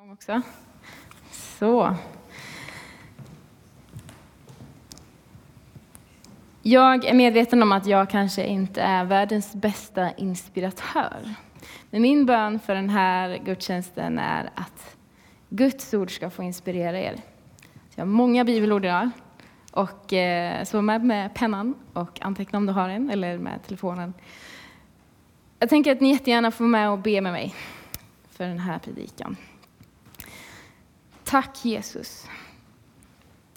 igång också. Så. Jag är medveten om att jag kanske inte är världens bästa inspiratör. Men min bön för den här gudstjänsten är att Guds ord ska få inspirera er. Jag har många bibelord idag. Och, eh, så var med med pennan och anteckna om du har en, eller med telefonen. Jag tänker att ni jättegärna får vara med och be med mig för den här predikan. Tack Jesus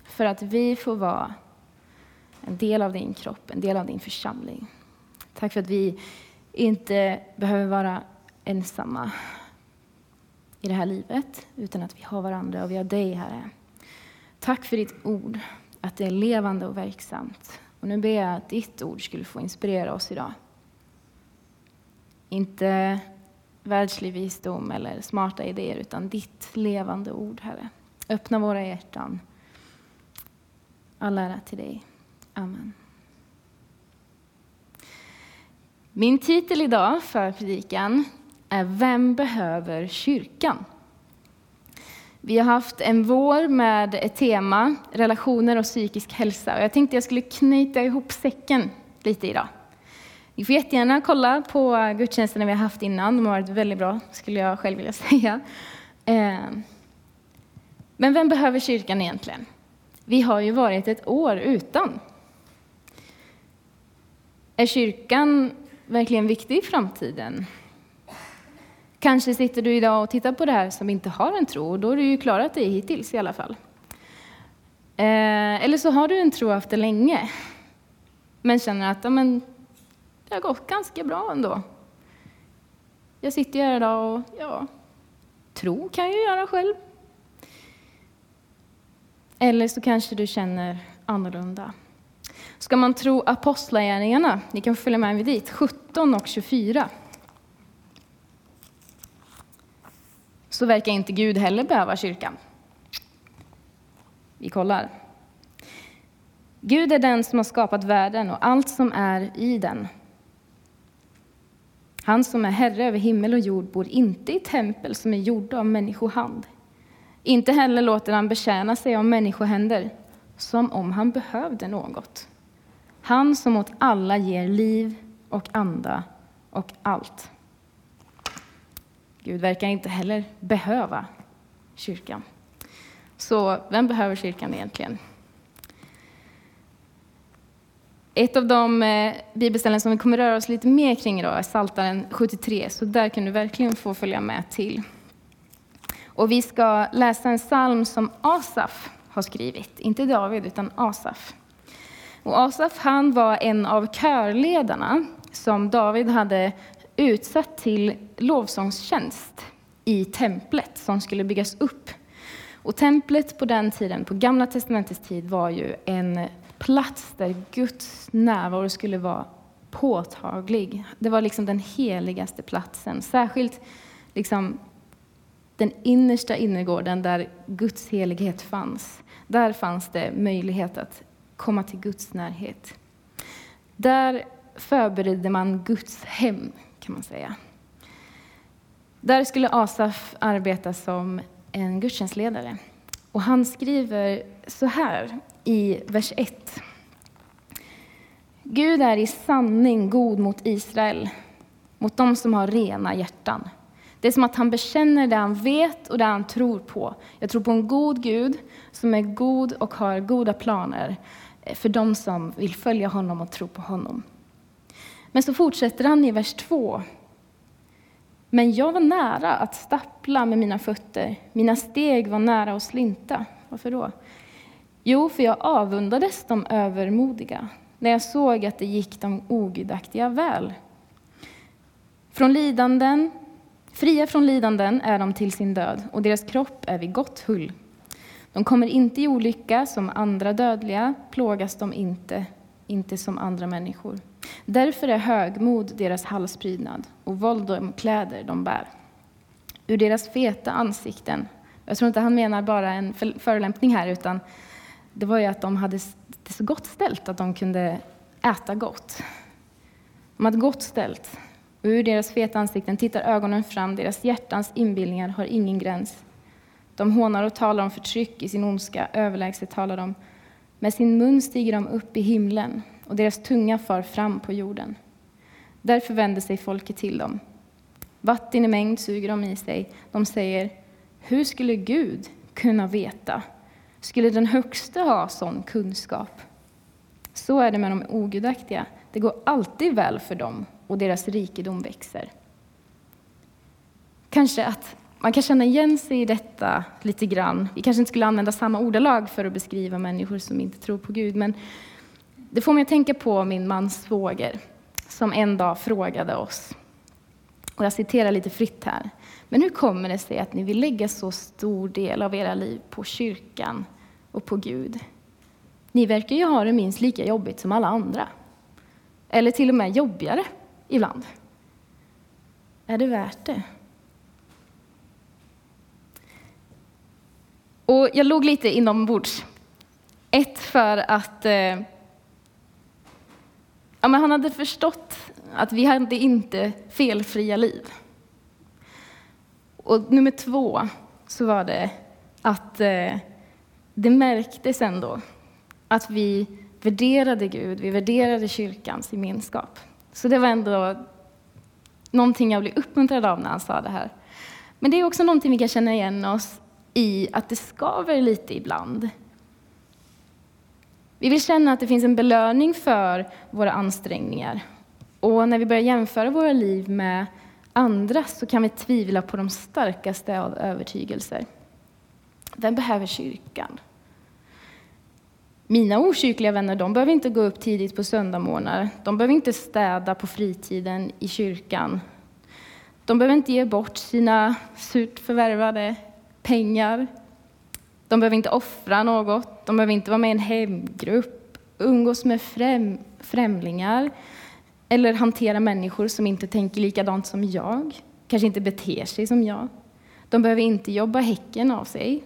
för att vi får vara en del av din kropp, en del av din församling. Tack för att vi inte behöver vara ensamma i det här livet, utan att vi har varandra och vi har dig, Herre. Tack för ditt ord, att det är levande och verksamt. Och nu ber jag att ditt ord skulle få inspirera oss idag. Inte världslig visdom eller smarta idéer, utan ditt levande ord, Herre. Öppna våra hjärtan. All ära till dig. Amen. Min titel idag för predikan är Vem behöver kyrkan? Vi har haft en vår med ett tema, relationer och psykisk hälsa. Och jag tänkte jag skulle knyta ihop säcken lite idag. Ni får jättegärna kolla på gudstjänsterna vi har haft innan. De har varit väldigt bra, skulle jag själv vilja säga. Eh, men vem behöver kyrkan egentligen? Vi har ju varit ett år utan. Är kyrkan verkligen viktig i framtiden? Kanske sitter du idag och tittar på det här som inte har en tro, och då har du ju klarat dig hittills i alla fall. Eh, eller så har du en tro efter länge, men känner att ja, men, det har gått ganska bra ändå. Jag sitter här idag och ja, tro kan jag göra själv. Eller så kanske du känner annorlunda. Ska man tro Apostlagärningarna, ni kan följa med mig dit, 17 och 24. Så verkar inte Gud heller behöva kyrkan. Vi kollar. Gud är den som har skapat världen och allt som är i den. Han som är herre över himmel och jord bor inte i tempel som är gjorda av människohand. Inte heller låter han betjäna sig av människohänder, som om han behövde något. Han som åt alla ger liv och anda och allt. Gud verkar inte heller behöva kyrkan. Så vem behöver kyrkan egentligen? Ett av de eh, bibelställen som vi kommer röra oss lite mer kring idag är Psaltaren 73, så där kan du verkligen få följa med till. Och vi ska läsa en psalm som Asaf har skrivit, inte David utan Asaf. Och Asaf han var en av körledarna som David hade utsatt till lovsångstjänst i templet som skulle byggas upp. Och templet på den tiden, på Gamla testamentets tid, var ju en plats där Guds närvaro skulle vara påtaglig. Det var liksom den heligaste platsen, särskilt liksom den innersta innergården där Guds helighet fanns. Där fanns det möjlighet att komma till Guds närhet. Där förberedde man Guds hem, kan man säga. Där skulle Asaf arbeta som en gudstjänstledare. Och han skriver så här i vers 1. Gud är i sanning god mot Israel, mot dem som har rena hjärtan. Det är som att han bekänner det han vet och det han tror på. Jag tror på en god Gud som är god och har goda planer för dem som vill följa honom och tro på honom. Men så fortsätter han i vers 2. Men jag var nära att stappla med mina fötter, mina steg var nära att slinta. Varför då? Jo, för jag avundades de övermodiga när jag såg att det gick de ogudaktiga väl. Från lidanden, fria från lidanden är de till sin död, och deras kropp är vid gott hull. De kommer inte i olycka som andra dödliga, plågas de inte, inte som andra människor. Därför är högmod deras halsprydnad och våld de kläder de bär. Ur deras feta ansikten, jag tror inte han menar bara en förolämpning här, utan det var ju att de hade det så gott ställt att de kunde äta gott. De hade gott ställt. Och ur deras feta ansikten tittar ögonen fram, deras hjärtans inbildningar har ingen gräns. De hånar och talar om förtryck i sin ondska, överlägset talar de. Med sin mun stiger de upp i himlen och deras tunga far fram på jorden. Därför vänder sig folket till dem. Vatten i mängd suger de i sig. De säger, hur skulle Gud kunna veta? Skulle den högste ha sån kunskap? Så är det med de ogudaktiga. Det går alltid väl för dem och deras rikedom växer. Kanske att man kan känna igen sig i detta lite grann. Vi kanske inte skulle använda samma ordalag för att beskriva människor som inte tror på Gud, men det får mig att tänka på min mans svåger som en dag frågade oss, och jag citerar lite fritt här. Men hur kommer det sig att ni vill lägga så stor del av era liv på kyrkan och på Gud? Ni verkar ju ha det minst lika jobbigt som alla andra. Eller till och med jobbigare ibland. Är det värt det? Och jag låg lite inombords. Ett, för att eh, ja, men han hade förstått att vi hade inte felfria liv. Och nummer två så var det att eh, det märktes ändå att vi värderade Gud, vi värderade kyrkans gemenskap. Så det var ändå någonting jag blev uppmuntrad av när han sa det här. Men det är också någonting vi kan känna igen oss i, att det skaver lite ibland. Vi vill känna att det finns en belöning för våra ansträngningar. Och när vi börjar jämföra våra liv med andra så kan vi tvivla på de starkaste av övertygelser. Vem behöver kyrkan? Mina okyrkliga vänner de behöver inte gå upp tidigt på söndagmorgnar. De behöver inte städa på fritiden i kyrkan. De behöver inte ge bort sina surt förvärvade pengar. De behöver inte offra något. De behöver inte vara med i en hemgrupp, umgås med främ främlingar eller hantera människor som inte tänker likadant som jag, kanske inte beter sig som jag. De behöver inte jobba häcken av sig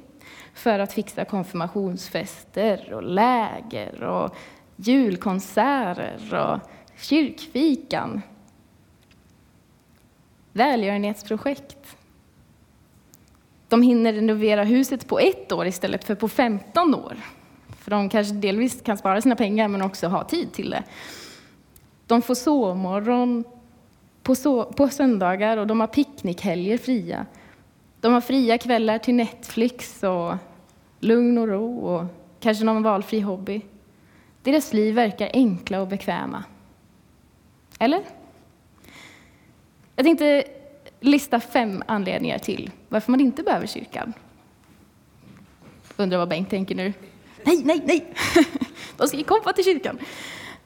för att fixa konfirmationsfester och läger och julkonserter och kyrkfikan. Välgörenhetsprojekt. De hinner renovera huset på ett år istället för på 15 år. För de kanske delvis kan spara sina pengar men också ha tid till det. De får sovmorgon på, so på söndagar och de har picknickhelger fria. De har fria kvällar till Netflix och lugn och ro och kanske någon valfri hobby. Deras liv verkar enkla och bekväma. Eller? Jag tänkte lista fem anledningar till varför man inte behöver kyrkan. Undrar vad Bengt tänker nu. Nej, nej, nej! De ska ju komma till kyrkan.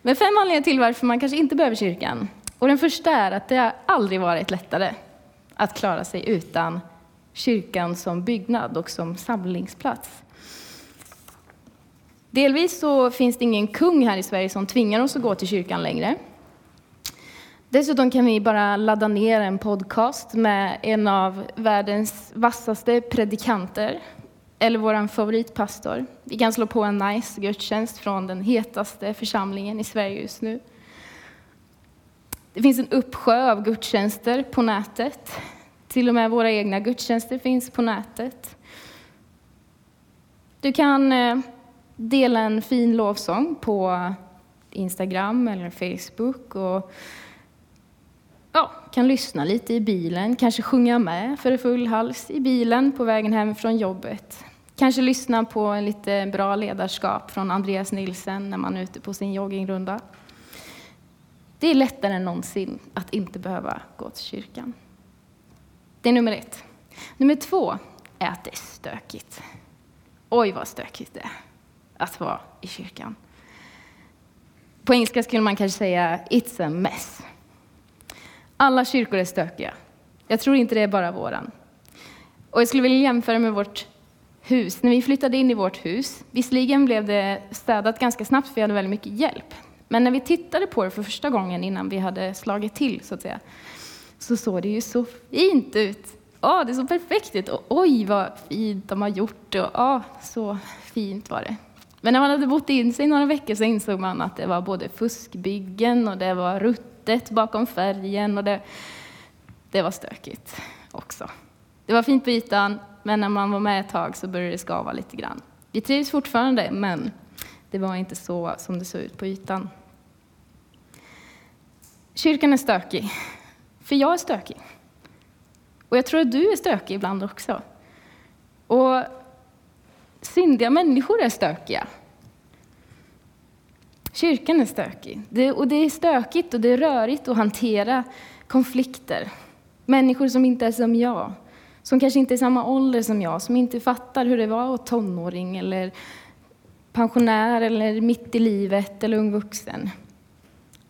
Men fem anledningar till varför man kanske inte behöver kyrkan. Och den första är att det har aldrig varit lättare att klara sig utan kyrkan som byggnad och som samlingsplats. Delvis så finns det ingen kung här i Sverige som tvingar oss att gå till kyrkan längre. Dessutom kan vi bara ladda ner en podcast med en av världens vassaste predikanter, eller vår favoritpastor. Vi kan slå på en nice gudstjänst från den hetaste församlingen i Sverige just nu. Det finns en uppsjö av gudstjänster på nätet. Till och med våra egna gudstjänster finns på nätet. Du kan eh, dela en fin lovsång på Instagram eller Facebook och ja, kan lyssna lite i bilen, kanske sjunga med för full hals i bilen på vägen hem från jobbet. Kanske lyssna på en lite bra ledarskap från Andreas Nilsen när man är ute på sin joggingrunda. Det är lättare än någonsin att inte behöva gå till kyrkan. Det är nummer ett. Nummer två är att det är stökigt. Oj, vad stökigt det är att vara i kyrkan. På engelska skulle man kanske säga It's a mess. Alla kyrkor är stökiga. Jag tror inte det är bara våran. Och jag skulle vilja jämföra med vårt hus. När vi flyttade in i vårt hus, visserligen blev det städat ganska snabbt för vi hade väldigt mycket hjälp. Men när vi tittade på det för första gången innan vi hade slagit till, så att säga, så såg det ju så fint ut. Ja, det såg perfekt ut. Och oj, vad fint de har gjort det. Och, så fint var det. Men när man hade bott in sig några veckor så insåg man att det var både fuskbyggen och det var ruttet bakom färgen och det, det var stökigt också. Det var fint på ytan, men när man var med ett tag så började det skava lite grann. Vi trivs fortfarande, men det var inte så som det såg ut på ytan. Kyrkan är stökig, för jag är stökig. Och jag tror att du är stökig ibland också. Och syndiga människor är stökiga. Kyrkan är stökig. Det, och det är stökigt och det är rörigt att hantera konflikter. Människor som inte är som jag, som kanske inte är samma ålder som jag, som inte fattar hur det var att vara tonåring eller pensionär eller mitt i livet eller ung vuxen.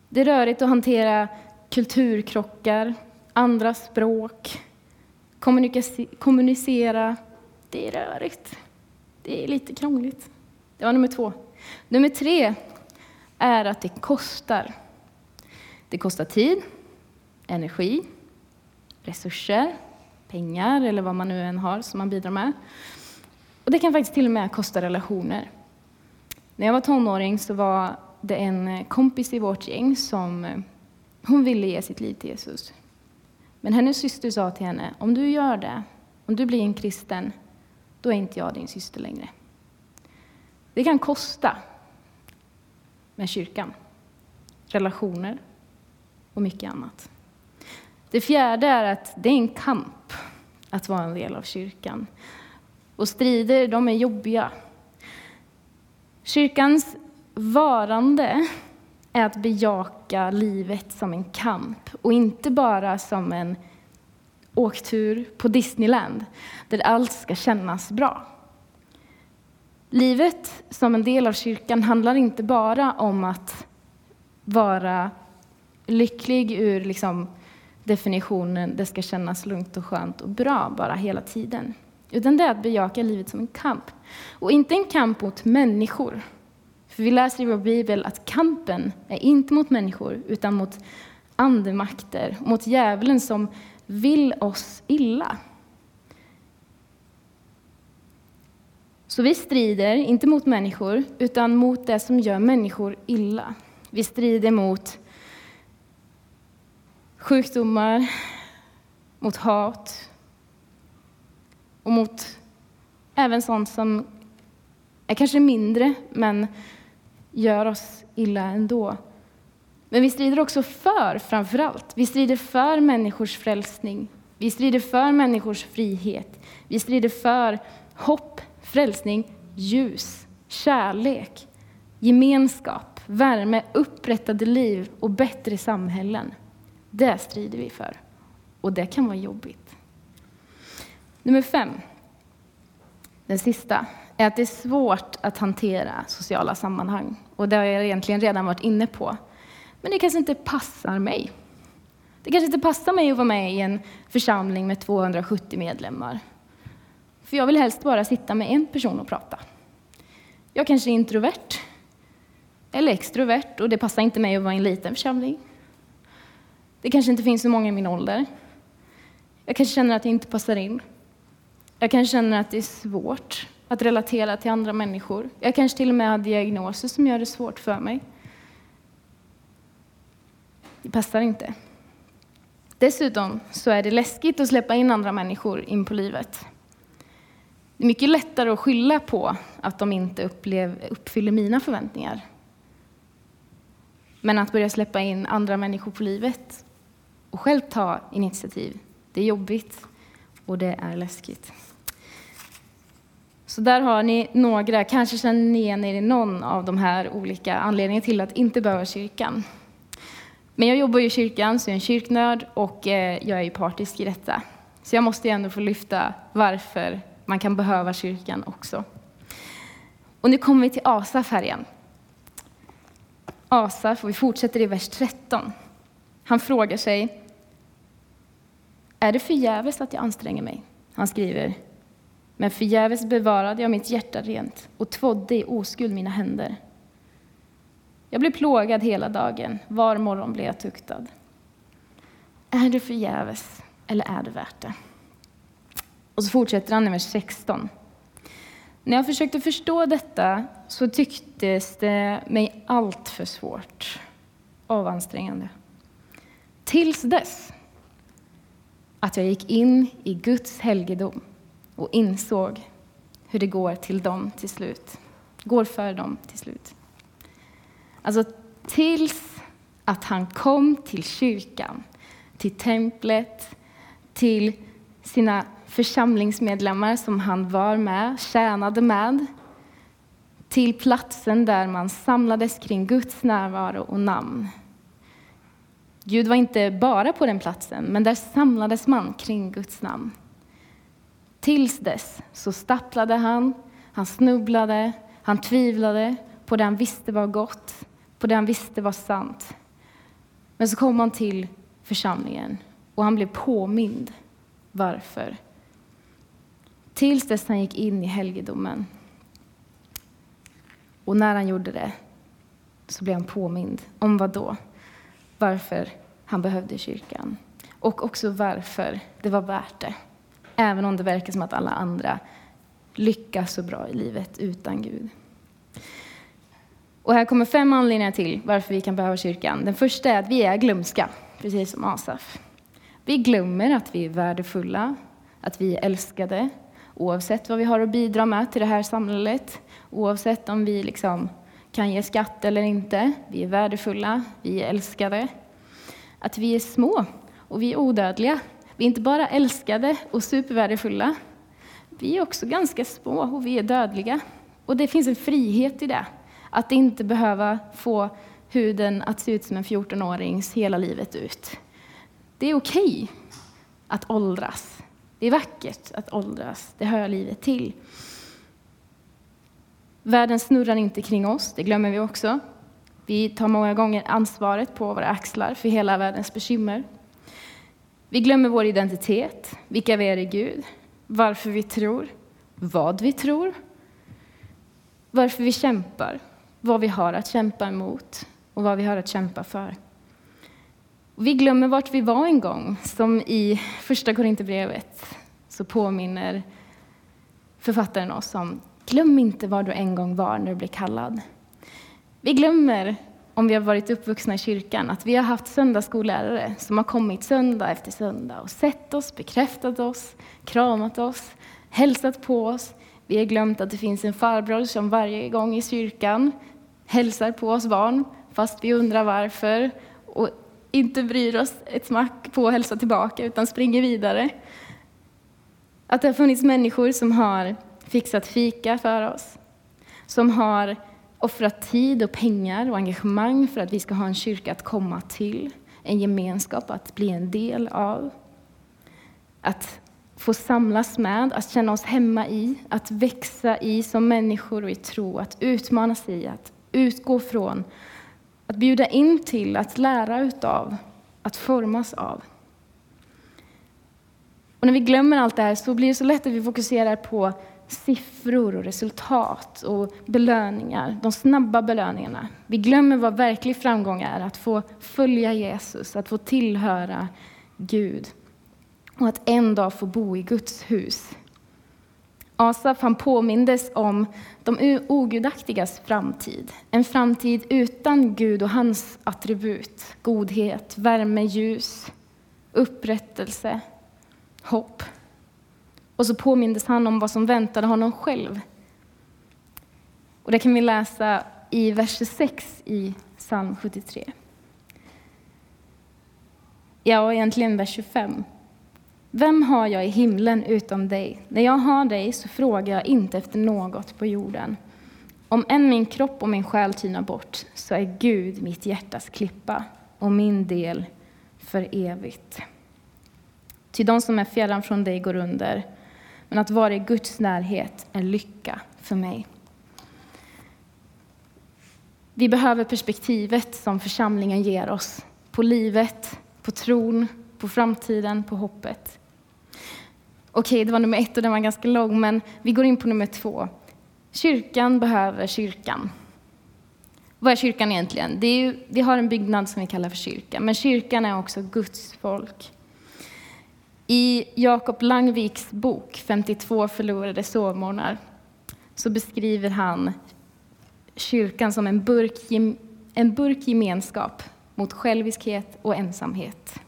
Det är rörigt att hantera kulturkrockar, andra språk, kommunicera. Det är rörigt. Det är lite krångligt. Det var nummer två. Nummer tre är att det kostar. Det kostar tid, energi, resurser, pengar eller vad man nu än har som man bidrar med. Och det kan faktiskt till och med kosta relationer. När jag var tonåring så var det en kompis i vårt gäng som eh, hon ville ge sitt liv till Jesus. Men hennes syster sa till henne, om du gör det, om du blir en kristen, då är inte jag din syster längre. Det kan kosta med kyrkan, relationer och mycket annat. Det fjärde är att det är en kamp att vara en del av kyrkan. Och strider, de är jobbiga. Kyrkans varande är att bejaka livet som en kamp och inte bara som en åktur på Disneyland där allt ska kännas bra. Livet som en del av kyrkan handlar inte bara om att vara lycklig ur liksom definitionen det ska kännas lugnt och skönt och bra bara hela tiden. Utan det är att bejaka livet som en kamp. Och inte en kamp mot människor. För vi läser i vår bibel att kampen är inte mot människor utan mot andemakter, mot djävulen som vill oss illa. Så vi strider inte mot människor, utan mot det som gör människor illa. Vi strider mot sjukdomar, mot hat och mot även sånt som är kanske mindre, men gör oss illa ändå. Men vi strider också för, framför allt, vi strider för människors frälsning. Vi strider för människors frihet. Vi strider för hopp, frälsning, ljus, kärlek, gemenskap, värme, upprättade liv och bättre samhällen. Det strider vi för. Och det kan vara jobbigt. Nummer fem, den sista, är att det är svårt att hantera sociala sammanhang. Och det har jag egentligen redan varit inne på. Men det kanske inte passar mig. Det kanske inte passar mig att vara med i en församling med 270 medlemmar. För jag vill helst bara sitta med en person och prata. Jag kanske är introvert eller extrovert och det passar inte mig att vara i en liten församling. Det kanske inte finns så många i min ålder. Jag kanske känner att jag inte passar in. Jag kanske känner att det är svårt att relatera till andra människor. Jag kanske till och med har diagnoser som gör det svårt för mig. Det passar inte. Dessutom så är det läskigt att släppa in andra människor in på livet. Det är mycket lättare att skylla på att de inte upplev, uppfyller mina förväntningar. Men att börja släppa in andra människor på livet och själv ta initiativ, det är jobbigt och det är läskigt. Så där har ni några, kanske känner ni igen er i någon av de här olika anledningarna till att inte behöva kyrkan. Men jag jobbar ju i kyrkan, så jag är en kyrknörd och eh, jag är ju partisk i detta. Så jag måste ju ändå få lyfta varför man kan behöva kyrkan också. Och nu kommer vi till Asaf här igen. Asaf, och vi fortsätter i vers 13. Han frågar sig, är det förgäves att jag anstränger mig? Han skriver, men förgäves bevarade jag mitt hjärta rent och tvådde i oskuld mina händer. Jag blev plågad hela dagen, var morgon blev jag tuktad. Är det förgäves eller är det värt det? Och så fortsätter han i vers 16. När jag försökte förstå detta så tycktes det mig allt för svårt och ansträngande. Tills dess att jag gick in i Guds helgedom och insåg hur det går till dem till slut. Går för dem till slut. Alltså tills att han kom till kyrkan, till templet, till sina församlingsmedlemmar som han var med, tjänade med, till platsen där man samlades kring Guds närvaro och namn. Gud var inte bara på den platsen, men där samlades man kring Guds namn. Tills dess så stapplade han, han snubblade, han tvivlade på det han visste var gott, på det han visste var sant. Men så kom han till församlingen och han blev påmind varför. Tills dess han gick in i helgedomen. Och när han gjorde det så blev han påmind om vad då? Varför han behövde kyrkan. Och också varför det var värt det. Även om det verkar som att alla andra lyckas så bra i livet utan Gud. Och här kommer fem anledningar till varför vi kan behöva kyrkan. Den första är att vi är glömska, precis som Asaf. Vi glömmer att vi är värdefulla, att vi är älskade, oavsett vad vi har att bidra med till det här samhället, oavsett om vi liksom kan ge skatt eller inte. Vi är värdefulla, vi är älskade. Att vi är små och vi är odödliga. Vi är inte bara älskade och supervärdefulla, vi är också ganska små och vi är dödliga. Och det finns en frihet i det. Att inte behöva få huden att se ut som en 14-årings hela livet ut. Det är okej okay att åldras. Det är vackert att åldras. Det hör livet till. Världen snurrar inte kring oss, det glömmer vi också. Vi tar många gånger ansvaret på våra axlar för hela världens bekymmer. Vi glömmer vår identitet, vilka vi är i Gud, varför vi tror, vad vi tror, varför vi kämpar, vad vi har att kämpa emot och vad vi har att kämpa för. Vi glömmer vart vi var en gång, som i Första Korinthierbrevet så påminner författaren oss om Glöm inte var du en gång var när du blev kallad. Vi glömmer, om vi har varit uppvuxna i kyrkan, att vi har haft söndagsskollärare som har kommit söndag efter söndag och sett oss, bekräftat oss, kramat oss, hälsat på oss. Vi har glömt att det finns en farbror som varje gång i kyrkan hälsar på oss barn, fast vi undrar varför, och inte bryr oss ett smack på att hälsa tillbaka, utan springer vidare. Att det har funnits människor som har fixat fika för oss, som har offrat tid och pengar och engagemang för att vi ska ha en kyrka att komma till, en gemenskap att bli en del av. Att få samlas med, att känna oss hemma i, att växa i som människor och i tro, att utmanas i, att utgå från, att bjuda in till, att lära utav, att formas av. Och när vi glömmer allt det här så blir det så lätt att vi fokuserar på siffror och resultat och belöningar, de snabba belöningarna. Vi glömmer vad verklig framgång är, att få följa Jesus, att få tillhöra Gud och att en dag få bo i Guds hus. Asaf han påmindes om de ogudaktigas framtid. En framtid utan Gud och hans attribut. Godhet, värme, ljus, upprättelse, hopp. Och så påmindes han om vad som väntade honom själv. Och det kan vi läsa i vers 6 i psalm 73. Ja, egentligen vers 25. Vem har jag i himlen utom dig? När jag har dig så frågar jag inte efter något på jorden. Om än min kropp och min själ tynar bort så är Gud mitt hjärtas klippa och min del för evigt. Ty de som är fjärran från dig går under, men att vara i Guds närhet är lycka för mig. Vi behöver perspektivet som församlingen ger oss på livet, på tron, på framtiden, på hoppet. Okej, det var nummer ett och den var ganska lång, men vi går in på nummer två. Kyrkan behöver kyrkan. Vad är kyrkan egentligen? Det är ju, vi har en byggnad som vi kallar för kyrka, men kyrkan är också Guds folk. I Jakob Langviks bok 52 förlorade sovmorgnar så beskriver han kyrkan som en burk, en burk gemenskap mot själviskhet och ensamhet.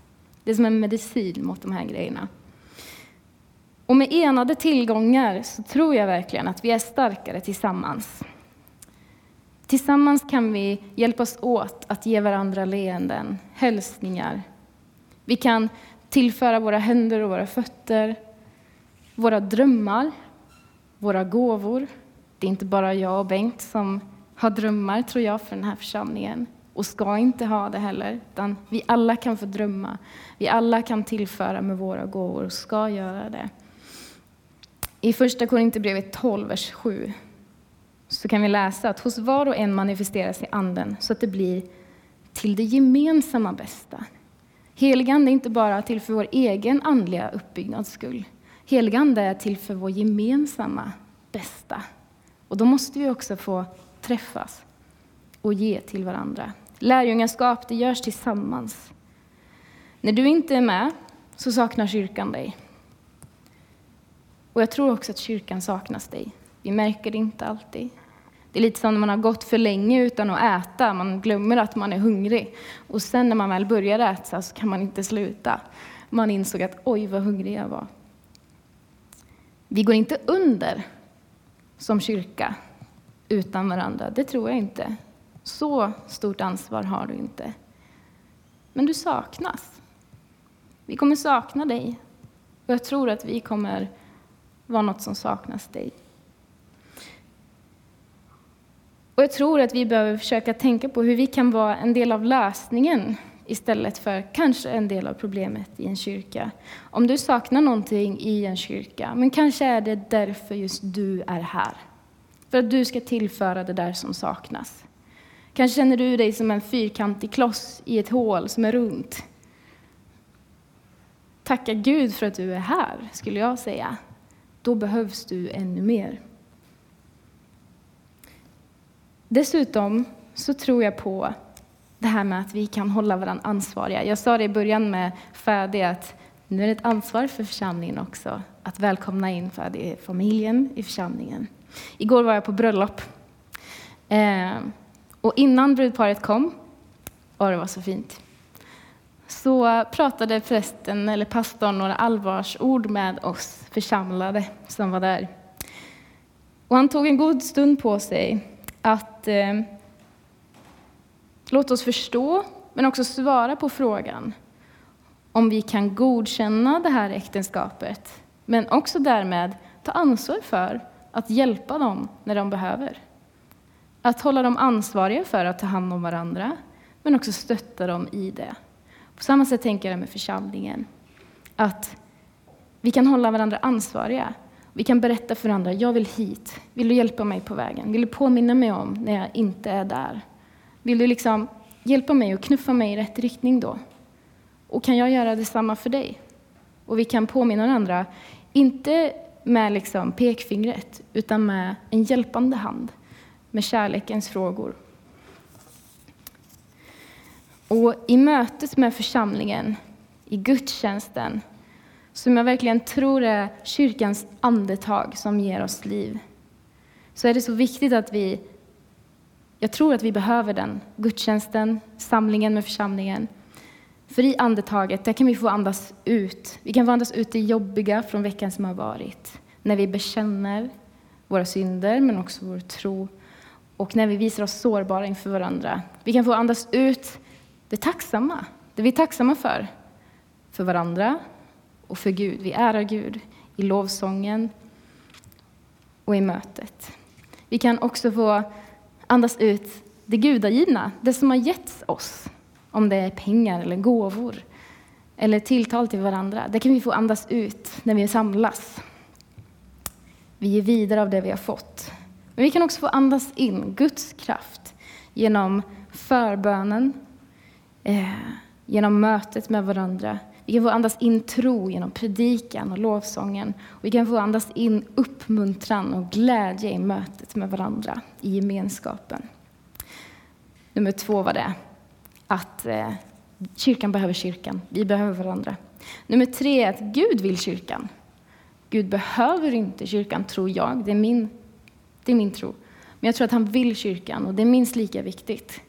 Det är som en medicin mot de här grejerna. Och med enade tillgångar så tror jag verkligen att vi är starkare tillsammans. Tillsammans kan vi hjälpas åt att ge varandra leenden, hälsningar. Vi kan tillföra våra händer och våra fötter, våra drömmar, våra gåvor. Det är inte bara jag och Bengt som har drömmar, tror jag, för den här församlingen och ska inte ha det heller, utan vi alla kan få drömma. Vi alla kan tillföra med våra gåvor och ska göra det. I Första Korinthierbrevet 12, vers 7 så kan vi läsa att hos var och en manifesteras i Anden så att det blir till det gemensamma bästa. Heligande är inte bara till för vår egen andliga uppbyggnads skull. Heligande är till för vår gemensamma bästa. Och då måste vi också få träffas och ge till varandra. Lärjungaskap, det görs tillsammans. När du inte är med så saknar kyrkan dig. Och jag tror också att kyrkan saknas dig. Vi märker det inte alltid. Det är lite som när man har gått för länge utan att äta, man glömmer att man är hungrig. Och sen när man väl börjar äta så kan man inte sluta. Man insåg att oj vad hungrig jag var. Vi går inte under som kyrka utan varandra, det tror jag inte. Så stort ansvar har du inte. Men du saknas. Vi kommer sakna dig. Och jag tror att vi kommer vara något som saknas dig. Och jag tror att vi behöver försöka tänka på hur vi kan vara en del av lösningen istället för kanske en del av problemet i en kyrka. Om du saknar någonting i en kyrka, men kanske är det därför just du är här. För att du ska tillföra det där som saknas. Kanske känner du dig som en fyrkantig kloss i ett hål som är runt. Tacka Gud för att du är här, skulle jag säga. Då behövs du ännu mer. Dessutom så tror jag på det här med att vi kan hålla varandra ansvariga. Jag sa det i början med Fadi, att nu är det ett ansvar för församlingen också att välkomna in Fädi-familjen i församlingen. Igår var jag på bröllop. Eh, och innan brudparet kom, och det var så fint, så pratade prästen eller pastorn några allvarsord med oss församlade som var där. Och han tog en god stund på sig att eh, låta oss förstå, men också svara på frågan om vi kan godkänna det här äktenskapet, men också därmed ta ansvar för att hjälpa dem när de behöver. Att hålla dem ansvariga för att ta hand om varandra, men också stötta dem i det. På samma sätt tänker jag med församlingen. Att vi kan hålla varandra ansvariga. Vi kan berätta för varandra, jag vill hit. Vill du hjälpa mig på vägen? Vill du påminna mig om när jag inte är där? Vill du liksom hjälpa mig och knuffa mig i rätt riktning då? Och kan jag göra detsamma för dig? Och vi kan påminna varandra, inte med liksom pekfingret, utan med en hjälpande hand, med kärlekens frågor. Och i mötet med församlingen, i gudstjänsten, som jag verkligen tror är kyrkans andetag som ger oss liv, så är det så viktigt att vi, jag tror att vi behöver den, gudstjänsten, samlingen med församlingen. För i andetaget, där kan vi få andas ut. Vi kan få andas ut det jobbiga från veckan som har varit. När vi bekänner våra synder, men också vår tro. Och när vi visar oss sårbara inför varandra. Vi kan få andas ut det tacksamma, det vi är tacksamma för. För varandra och för Gud. Vi ärar Gud i lovsången och i mötet. Vi kan också få andas ut det gudagivna, det som har getts oss. Om det är pengar eller gåvor eller tilltal till varandra. Det kan vi få andas ut när vi samlas. Vi ger vidare av det vi har fått. Men vi kan också få andas in Guds kraft genom förbönen, eh, genom mötet med varandra. Vi kan få andas in tro genom predikan och lovsången. Och vi kan få andas in uppmuntran och glädje i mötet med varandra, i gemenskapen. Nummer två var det att eh, kyrkan behöver kyrkan. Vi behöver varandra. Nummer tre är att Gud vill kyrkan. Gud behöver inte kyrkan, tror jag. Det är min, det är min tro. Men jag tror att han vill kyrkan och det är minst lika viktigt.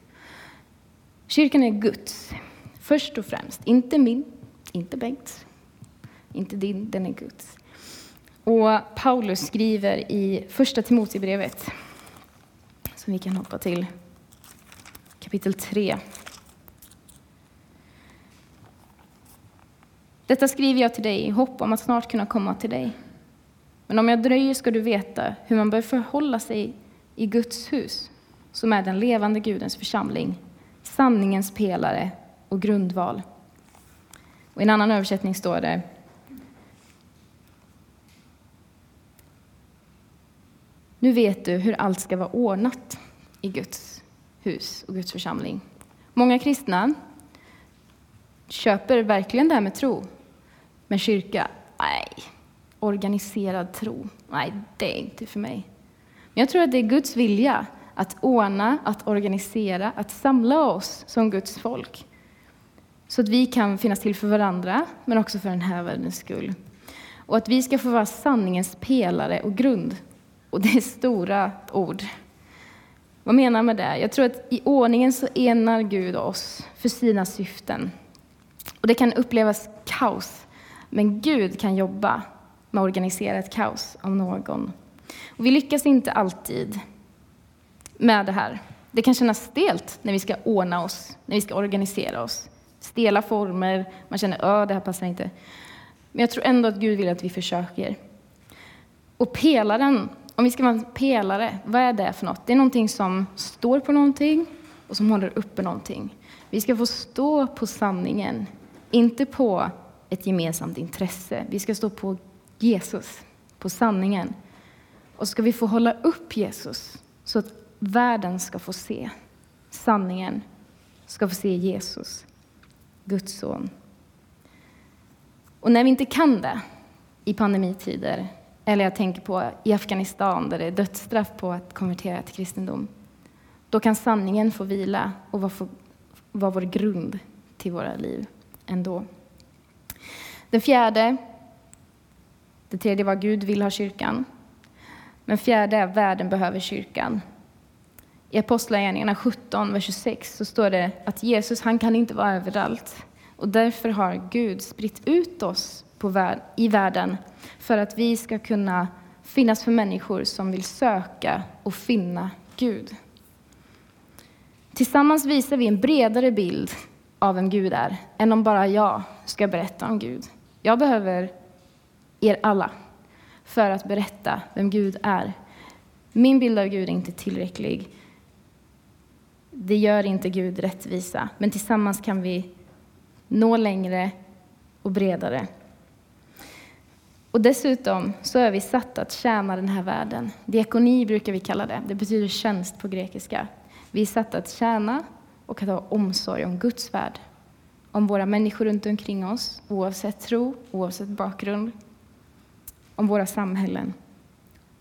Kyrkan är Guds, först och främst. Inte min, inte Bengts, inte din, den är Guds. Och Paulus skriver i Första Timoteusbrevet, som vi kan hoppa till, kapitel 3. Detta skriver jag till dig i hopp om att snart kunna komma till dig. Men om jag dröjer ska du veta hur man bör förhålla sig i Guds hus, som är den levande Gudens församling, sanningens pelare och grundval. Och I en annan översättning står det Nu vet du hur allt ska vara ordnat i Guds hus och Guds församling. Många kristna köper verkligen det här med tro. Men kyrka, nej. Organiserad tro, nej, det är inte för mig. Men jag tror att det är Guds vilja att ordna, att organisera, att samla oss som Guds folk. Så att vi kan finnas till för varandra, men också för den här världens skull. Och att vi ska få vara sanningens pelare och grund. Och det är stora ord. Vad menar jag med det? Jag tror att i ordningen så enar Gud oss för sina syften. Och det kan upplevas kaos, men Gud kan jobba med att organisera ett kaos av någon. Och vi lyckas inte alltid med det här. Det kan kännas stelt när vi ska ordna oss, när vi ska organisera oss. Stela former, man känner att det här passar inte. Men jag tror ändå att Gud vill att vi försöker. Och pelaren, om vi ska vara en pelare, vad är det för något? Det är någonting som står på någonting och som håller uppe någonting. Vi ska få stå på sanningen, inte på ett gemensamt intresse. Vi ska stå på Jesus, på sanningen. Och ska vi få hålla upp Jesus så att världen ska få se sanningen, ska få se Jesus, Guds son. Och när vi inte kan det i pandemitider, eller jag tänker på i Afghanistan där det är dödsstraff på att konvertera till kristendom, då kan sanningen få vila och vara, vår grund till våra liv ändå. Den fjärde, det tredje var Gud vill ha kyrkan. Men fjärde är världen behöver kyrkan. I Apostlagärningarna 17, vers 26 så står det att Jesus han kan inte vara överallt. Och därför har Gud spritt ut oss på värld, i världen för att vi ska kunna finnas för människor som vill söka och finna Gud. Tillsammans visar vi en bredare bild av vem Gud är än om bara jag ska berätta om Gud. Jag behöver er alla för att berätta vem Gud är. Min bild av Gud är inte tillräcklig. Det gör inte Gud rättvisa, men tillsammans kan vi nå längre och bredare. Och dessutom så är vi satta att tjäna den här världen. Diakoni brukar vi kalla det. Det betyder tjänst på grekiska. Vi är satta att tjäna och att ha omsorg om Guds värld. Om våra människor runt omkring oss, oavsett tro, oavsett bakgrund. Om våra samhällen.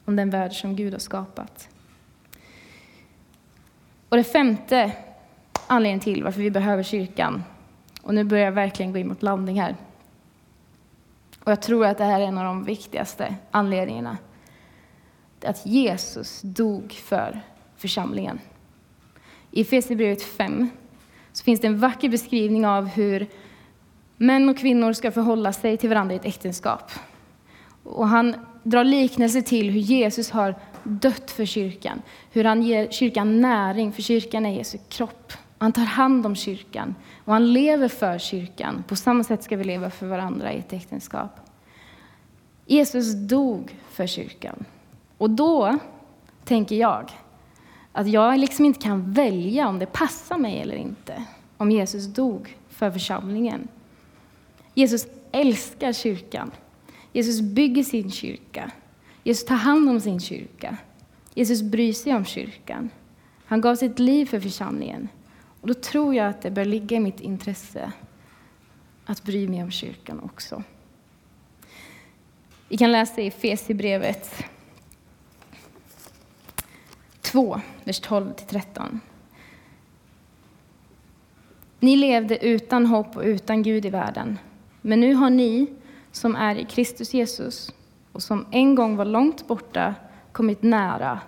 Om den värld som Gud har skapat. Och det femte anledningen till varför vi behöver kyrkan, och nu börjar jag verkligen gå in mot landning här. Och jag tror att det här är en av de viktigaste anledningarna. Att Jesus dog för församlingen. I Efesierbrevet 5 så finns det en vacker beskrivning av hur män och kvinnor ska förhålla sig till varandra i ett äktenskap. Och han drar liknelse till hur Jesus har dött för kyrkan, hur han ger kyrkan näring, för kyrkan är Jesu kropp. Han tar hand om kyrkan och han lever för kyrkan. På samma sätt ska vi leva för varandra i ett äktenskap. Jesus dog för kyrkan. Och då tänker jag att jag liksom inte kan välja om det passar mig eller inte, om Jesus dog för församlingen. Jesus älskar kyrkan. Jesus bygger sin kyrka. Jesus tar hand om sin kyrka. Jesus bryr sig om kyrkan. Han gav sitt liv för församlingen. Och då tror jag att det bör ligga i mitt intresse att bry mig om kyrkan också. Vi kan läsa i Fesibrevet 2, vers 12-13. Ni levde utan hopp och utan Gud i världen. Men nu har ni, som är i Kristus Jesus och som en gång var långt borta, kommit nära.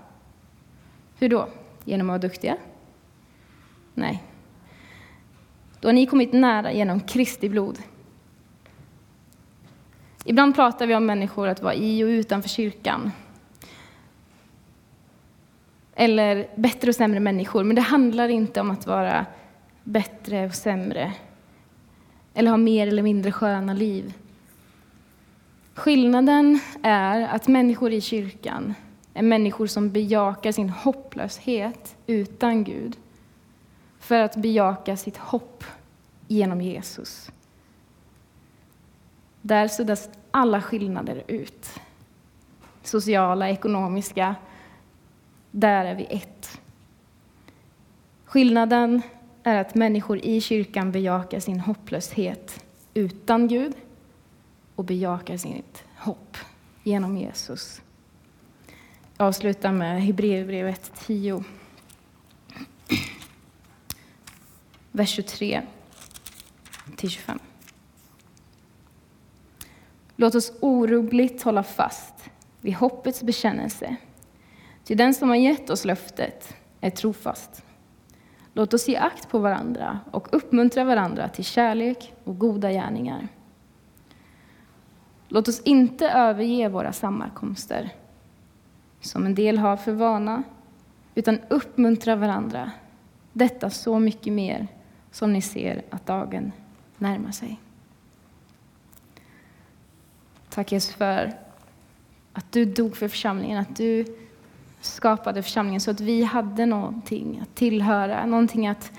Hur då? Genom att vara duktiga? Nej. Då har ni kommit nära genom Kristi blod. Ibland pratar vi om människor att vara i och utanför kyrkan. Eller bättre och sämre människor. Men det handlar inte om att vara bättre och sämre. Eller ha mer eller mindre sköna liv. Skillnaden är att människor i kyrkan är människor som bejakar sin hopplöshet utan Gud för att bejaka sitt hopp genom Jesus. Där suddas alla skillnader ut. Sociala, ekonomiska. Där är vi ett. Skillnaden är att människor i kyrkan bejakar sin hopplöshet utan Gud och bejakar sitt hopp genom Jesus. Jag avslutar med Hebreerbrevet 10. Vers 23 till 25. Låt oss orubbligt hålla fast vid hoppets bekännelse. Till den som har gett oss löftet är trofast. Låt oss ge akt på varandra och uppmuntra varandra till kärlek och goda gärningar. Låt oss inte överge våra sammankomster, som en del har för vana, utan uppmuntra varandra. Detta så mycket mer som ni ser att dagen närmar sig. Tack Jesus för att du dog för församlingen, att du skapade församlingen så att vi hade någonting att tillhöra, någonting att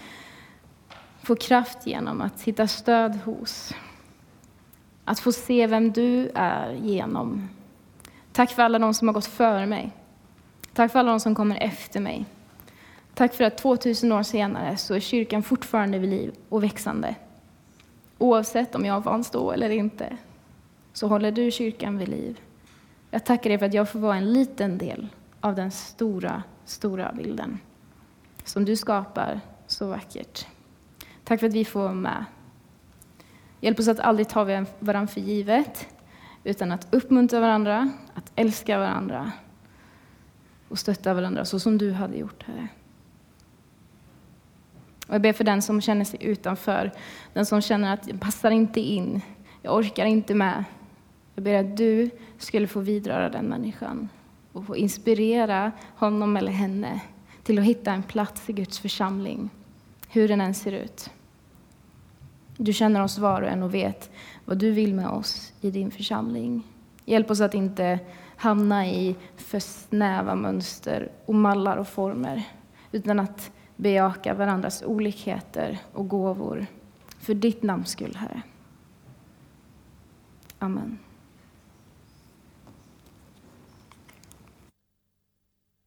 få kraft genom, att hitta stöd hos. Att få se vem du är genom. Tack för alla de som har gått före mig. Tack för alla de som kommer efter mig. Tack för att 2000 år senare så är kyrkan fortfarande vid liv och växande. Oavsett om jag vanns då eller inte, så håller du kyrkan vid liv. Jag tackar dig för att jag får vara en liten del av den stora, stora bilden som du skapar så vackert. Tack för att vi får vara med. Hjälp oss att aldrig ta varandra för givet, utan att uppmuntra varandra, att älska varandra och stötta varandra så som du hade gjort, Herre. Och jag ber för den som känner sig utanför, den som känner att jag passar inte in, jag orkar inte med. Jag ber att du skulle få vidröra den människan och få inspirera honom eller henne till att hitta en plats i Guds församling, hur den än ser ut. Du känner oss var och en och vet vad du vill med oss i din församling. Hjälp oss att inte hamna i för snäva mönster och mallar och former, utan att bejaka varandras olikheter och gåvor för ditt namns skull, Herre. Amen.